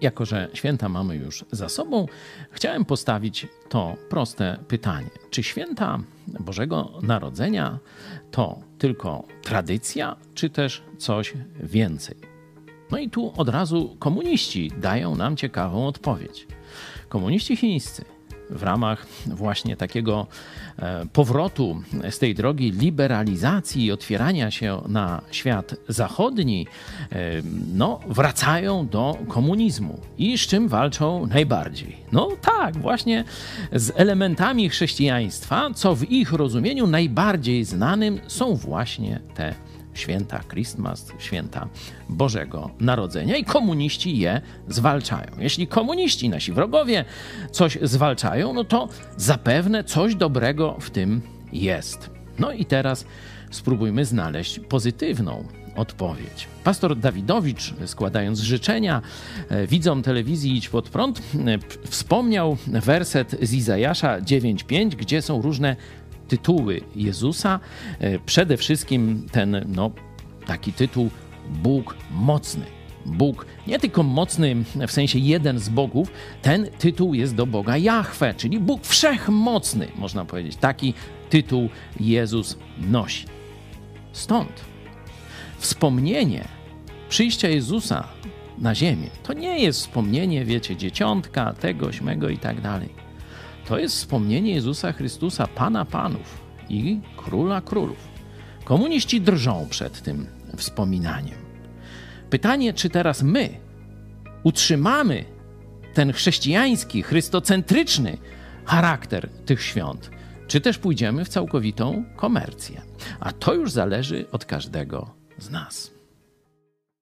Jako, że święta mamy już za sobą, chciałem postawić to proste pytanie: czy święta Bożego Narodzenia to tylko tradycja, czy też coś więcej? No i tu od razu komuniści dają nam ciekawą odpowiedź. Komuniści chińscy w ramach właśnie takiego e, powrotu z tej drogi liberalizacji i otwierania się na świat zachodni, e, no, wracają do komunizmu. I z czym walczą najbardziej? No tak, właśnie z elementami chrześcijaństwa, co w ich rozumieniu najbardziej znanym są właśnie te święta Christmas, święta Bożego Narodzenia i komuniści je zwalczają. Jeśli komuniści, nasi wrogowie, coś zwalczają, no to zapewne coś dobrego w tym jest. No i teraz spróbujmy znaleźć pozytywną odpowiedź. Pastor Dawidowicz, składając życzenia e, widzom telewizji Idź Pod Prąd, e, wspomniał werset z Izajasza 9.5, gdzie są różne tytuły Jezusa. E, przede wszystkim ten, no, taki tytuł Bóg mocny. Bóg nie tylko mocny w sensie jeden z bogów, ten tytuł jest do Boga Jahwe, czyli Bóg wszechmocny, można powiedzieć. Taki tytuł Jezus nosi. Stąd wspomnienie przyjścia Jezusa na ziemię to nie jest wspomnienie, wiecie, dzieciątka, tego, śmego i tak dalej to jest wspomnienie Jezusa Chrystusa, Pana Panów i Króla Królów. Komuniści drżą przed tym wspominaniem. Pytanie, czy teraz my utrzymamy ten chrześcijański, chrystocentryczny charakter tych świąt, czy też pójdziemy w całkowitą komercję. A to już zależy od każdego z nas.